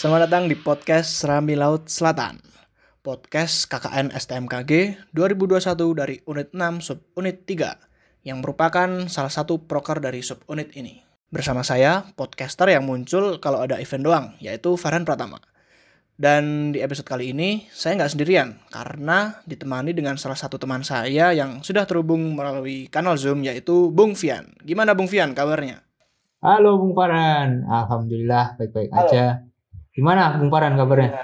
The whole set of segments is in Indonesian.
Selamat datang di podcast Serambi Laut Selatan. Podcast KKN STMKG 2021 dari Unit 6 Subunit 3 yang merupakan salah satu proker dari subunit ini. Bersama saya, podcaster yang muncul kalau ada event doang, yaitu Farhan Pratama. Dan di episode kali ini, saya nggak sendirian, karena ditemani dengan salah satu teman saya yang sudah terhubung melalui kanal Zoom, yaitu Bung Fian. Gimana Bung Fian kabarnya? Halo Bung Farhan, Alhamdulillah baik-baik aja. Gimana Bung Farhan kabarnya?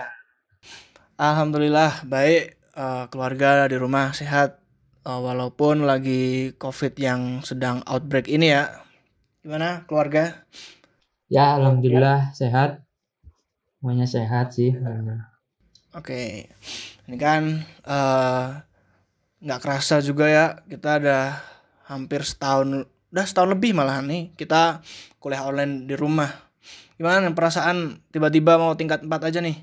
Alhamdulillah baik, Eh, keluarga di rumah sehat, Eh, walaupun lagi COVID yang sedang outbreak ini ya. Gimana keluarga? Ya Alhamdulillah sehat. Semuanya sehat sih. Oke, ini kan eh, nggak kerasa juga ya kita ada hampir setahun, udah setahun lebih malah nih kita kuliah online di rumah. Gimana perasaan tiba-tiba mau tingkat 4 aja nih?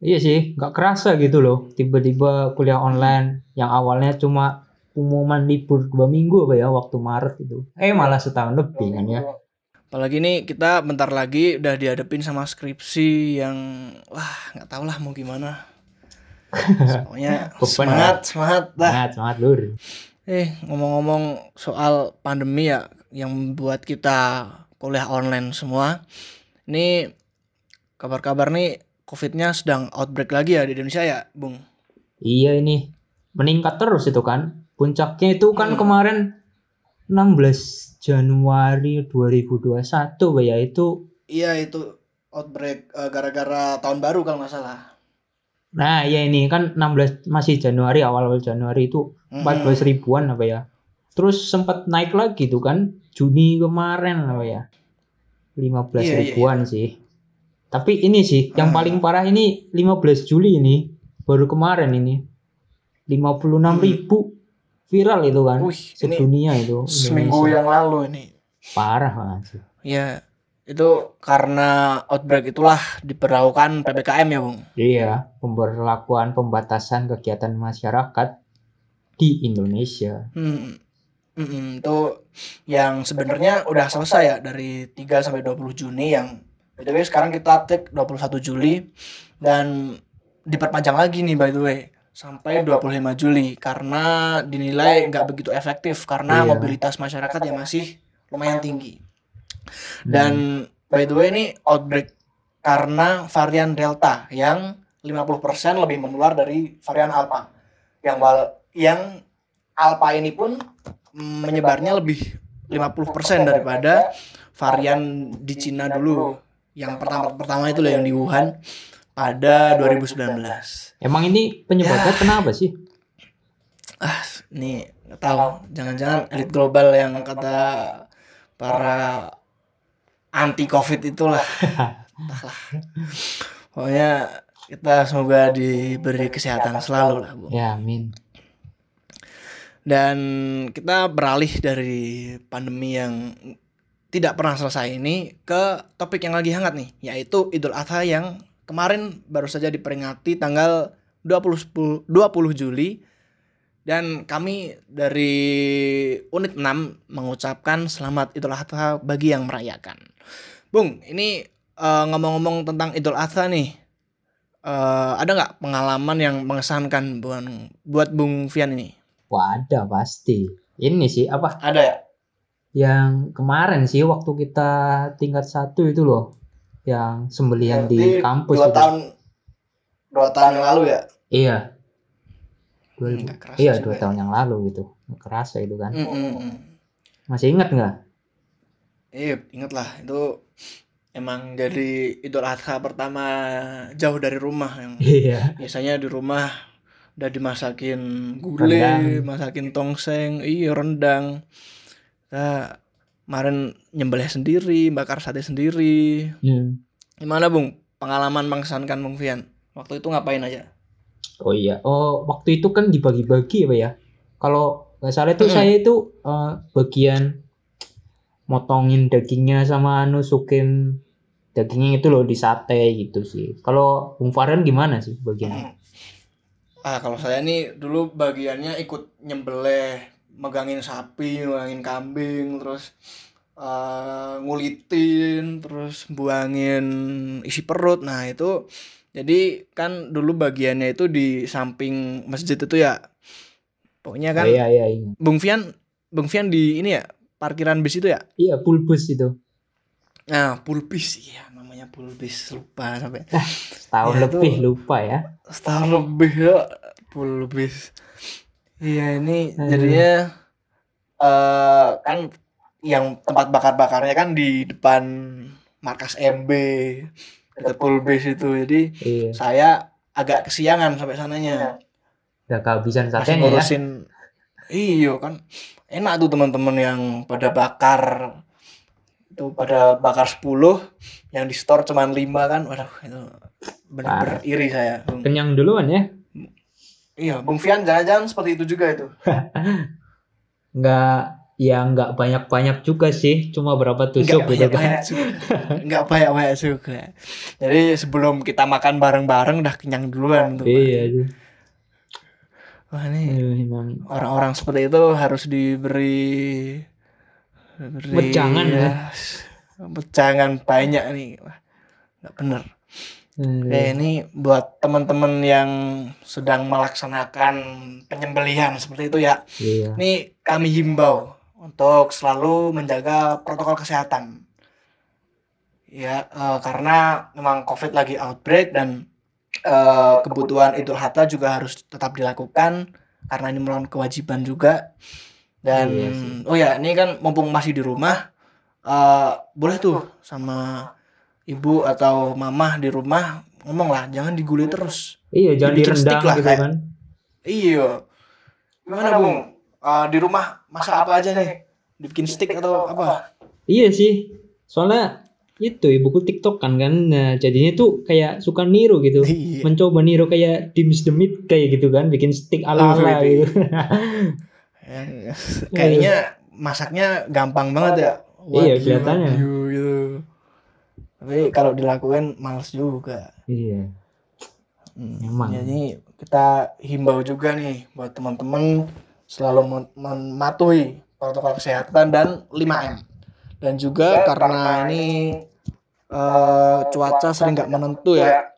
Iya sih, nggak kerasa gitu loh. Tiba-tiba kuliah online yang awalnya cuma pengumuman libur dua minggu apa ya waktu Maret itu. Eh malah setahun lebih kan ya. Apalagi nih kita bentar lagi udah dihadapin sama skripsi yang wah nggak tahu lah mau gimana. Pokoknya semangat, semangat dah. Semangat, semangat lur. Eh ngomong-ngomong soal pandemi ya yang membuat kita kuliah online semua. Ini kabar-kabar nih COVID-nya sedang outbreak lagi ya di Indonesia ya, Bung. Iya ini meningkat terus itu kan. Puncaknya itu kan Hmm. kemarin 16 Januari 2021 Pak, ya itu Iya itu outbreak eh, gara-gara tahun baru kalau nggak salah. Nah, ya ini kan 16 masih Januari awal-awal Januari itu Hmm. 14 ribuan apa ya. Terus sempat naik lagi tuh kan Juni kemarin apa ya. 15 Iya, iya, ribuan sih. Tapi ini sih yang Hmm. paling parah ini 15 Juli ini baru kemarin ini 56 ribu viral itu kan. Wih, ini sedunia itu seminggu Indonesia. yang lalu ini. parah banget sih. Ya, itu karena outbreak itulah diperlakukan PPKM ya, Bung. Iya, pemberlakuan pembatasan kegiatan masyarakat di Indonesia. Hmm. Mm-mm, itu yang sebenarnya udah selesai ya dari 3 sampai 20 Juni yang BTW sekarang kita take 21 Juli dan diperpanjang lagi nih by the way sampai 25 Juli karena dinilai nggak begitu efektif karena Iya. mobilitas masyarakat yang masih lumayan tinggi. Dan by the way ini outbreak karena varian Delta yang 50% lebih menular dari varian Alpha. Yang wal- yang Alpha ini pun menyebarnya lebih 50% daripada varian di Cina dulu. Yang pertama pertama itu loh yang di Wuhan pada 2019. Emang ini penyebabnya kenapa sih? Ah, ini nggak tahu. Jangan-jangan elit global yang kata para anti covid itulah. Entahlah. Pokoknya kita semoga diberi kesehatan selalu lah, Bu. Ya, amin. Dan kita beralih dari pandemi yang tidak pernah selesai ini ke topik yang lagi hangat nih, yaitu Idul Adha yang kemarin baru saja diperingati tanggal 20, 20 Juli dan kami dari unit 6 mengucapkan selamat Idul Adha bagi yang merayakan. Bung, ini eh, ngomong-ngomong tentang Idul Adha nih, eh, ada nggak pengalaman yang mengesankan buat, buat Bung Fian ini? Wah, ada pasti. Ini sih apa Ada ya? yang kemarin sih waktu kita tingkat satu itu loh, yang sembelihan di Berarti kampus dua itu. tahun dua tahun yang lalu ya Iya. 2000 Nggak kerasa iya, dua ya. tahun yang lalu gitu. Nggak Kerasa itu kan. Mm, mm. Masih ingat nggak? iya ingat lah itu emang jadi idul adha pertama jauh dari rumah yang Iya. biasanya di rumah udah dimasakin gulai masakin tongseng iya rendang kita kemarin nyembelih sendiri bakar sate sendiri Hmm. gimana bung pengalaman mengesankan bung Fian waktu itu ngapain aja Oh iya. Oh, waktu itu kan dibagi-bagi apa ya? Kalau nggak salah itu saya itu eh, bagian motongin dagingnya sama nusukin dagingnya itu loh di sate gitu sih. Kalau Bung Farhan gimana sih bagian? Ah, kalau saya nih dulu bagiannya ikut nyembelih, megangin sapi, megangin kambing, terus eh, ngulitin, terus buangin isi perut. Nah, itu jadi kan dulu bagiannya itu di samping masjid itu ya. Pokoknya kan iya iya iya Bung Fian, Bung Fian di ini ya, parkiran bis itu ya. iya pulbus itu Nah, pulbis iya namanya pulbis lupa sampai setahun Ya, itu- lebih lupa ya setahun lebih ya pulbis. Iya ini Hmm. jadinya eh kan yang tempat bakar-bakarnya kan di depan markas MB dekat pulbis itu. Jadi iya saya agak kesiangan sampai sananya. udah kehabisan Masih satenya ya ngurusin Iya kan. Enak tuh teman-teman yang pada bakar itu pada bakar 10 yang di store cuman 5 kan. Waduh, itu benar-benar iri saya. Kenyang duluan ya Iya, Bung Fian jangan-jangan seperti itu juga itu. nggak ya nggak banyak banyak juga sih cuma berapa tusuk gitu kan banyak-banyak. Enggak banyak-banyak juga. Jadi sebelum kita makan bareng-bareng udah kenyang duluan tuh. iya tuh. Wah, emang orang-orang seperti itu harus diberi diberi Wejangan, ya. wejangan banyak nih Wah, nggak bener eh, Oke, ini buat teman-teman yang sedang melaksanakan penyembelihan seperti itu ya. Iya. Ini kami himbau untuk selalu menjaga protokol kesehatan. Ya eh, karena memang covid lagi outbreak dan eh, kebutuhan idul adha juga harus tetap dilakukan karena ini merupakan kewajiban juga. Dan Iya sih. oh ya ini kan mumpung masih di rumah eh, boleh tuh sama ibu atau mamah di rumah ngomong lah jangan digulai terus iya jangan dibikin direndang stick lah, gitu kayak- kan Iya. Gimana Bung? Eh, di rumah masak apa aja nih? Dibikin stick atau apa? iya sih soalnya itu ibuku tiktok kan kan nah, jadinya tuh kayak suka niru gitu Iya. mencoba niru kayak Dims the Meat kayak gitu kan bikin stick ala ala Oh, gitu Ya, Kayaknya masaknya gampang banget ya. Iya, Wagyu, kelihatannya. Tapi kalau dilakukan males juga. iya Hmm, Emang. Jadi kita himbau juga nih buat teman-teman selalu mematuhi protokol kesehatan dan 5M. Dan juga karena ini eh, cuaca sering nggak menentu ya.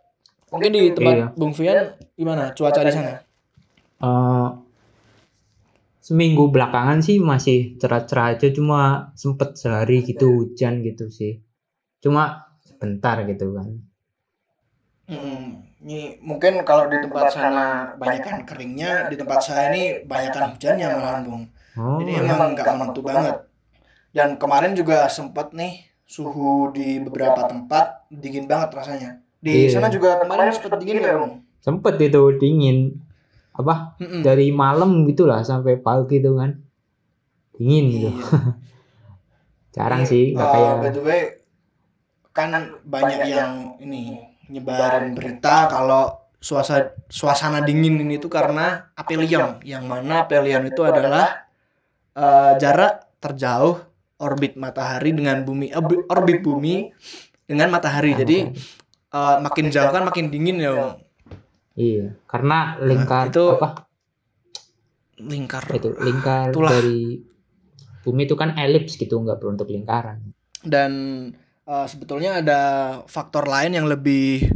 Mungkin di tempat Iya. Bung Fian gimana cuaca di sana? Eh, seminggu belakangan sih masih cerah-cerah aja cuma sempet sehari gitu hujan gitu sih cuma sebentar gitu kan Mm, Ini mungkin kalau di tempat sana banyakan keringnya, di tempat saya ini banyakan hujannya malahan Bung. oh Jadi emang nggak menentu banget. Dan kemarin juga sempet nih suhu di beberapa tempat dingin banget rasanya. Di Iya. sana juga kemarin sempet dingin ya Bung? sempet itu dingin apa Mm-mm. dari malam gitulah sampai pagi gitu kan dingin gitu Iya. jarang Ini, sih nggak eh, kayak by the way, kan banyak yang ini nyebarin berita kalau suasana suasana dingin ini tuh karena apelion, yang mana apelion itu adalah eh, jarak terjauh orbit matahari dengan bumi orbi- orbit bumi dengan matahari. Jadi eh, makin jauh kan makin dingin ya, Bung. iya karena lingkar itu- apa lingkar. itu lingkar Itulah. dari bumi itu kan elips gitu nggak berbentuk lingkaran dan eh, sebetulnya ada faktor lain yang lebih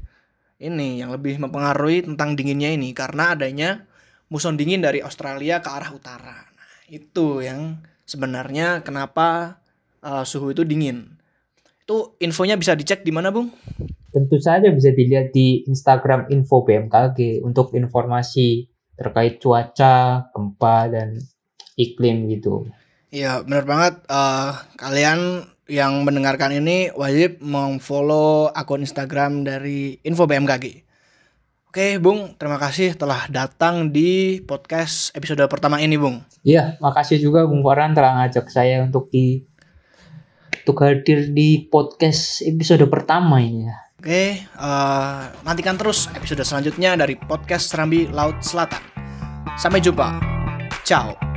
ini yang lebih mempengaruhi tentang dinginnya ini karena adanya muson dingin dari Australia ke arah utara. Nah, itu yang sebenarnya kenapa eh, suhu itu dingin. Itu infonya bisa dicek di mana, Bung? tentu saja bisa dilihat di Instagram info BMKG untuk informasi terkait cuaca, gempa dan iklim gitu. Iya, benar banget. Eh, kalian yang mendengarkan ini wajib memfollow akun Instagram dari Info BMKG. Oke, Bung, terima kasih telah datang di podcast episode pertama ini, Bung. Iya, makasih juga Bung Farhan telah ngajak saya untuk di untuk hadir di podcast episode pertama ini ya. Oke, eh, nantikan terus episode selanjutnya dari podcast Serambi Laut Selatan. Sampai jumpa. Ciao.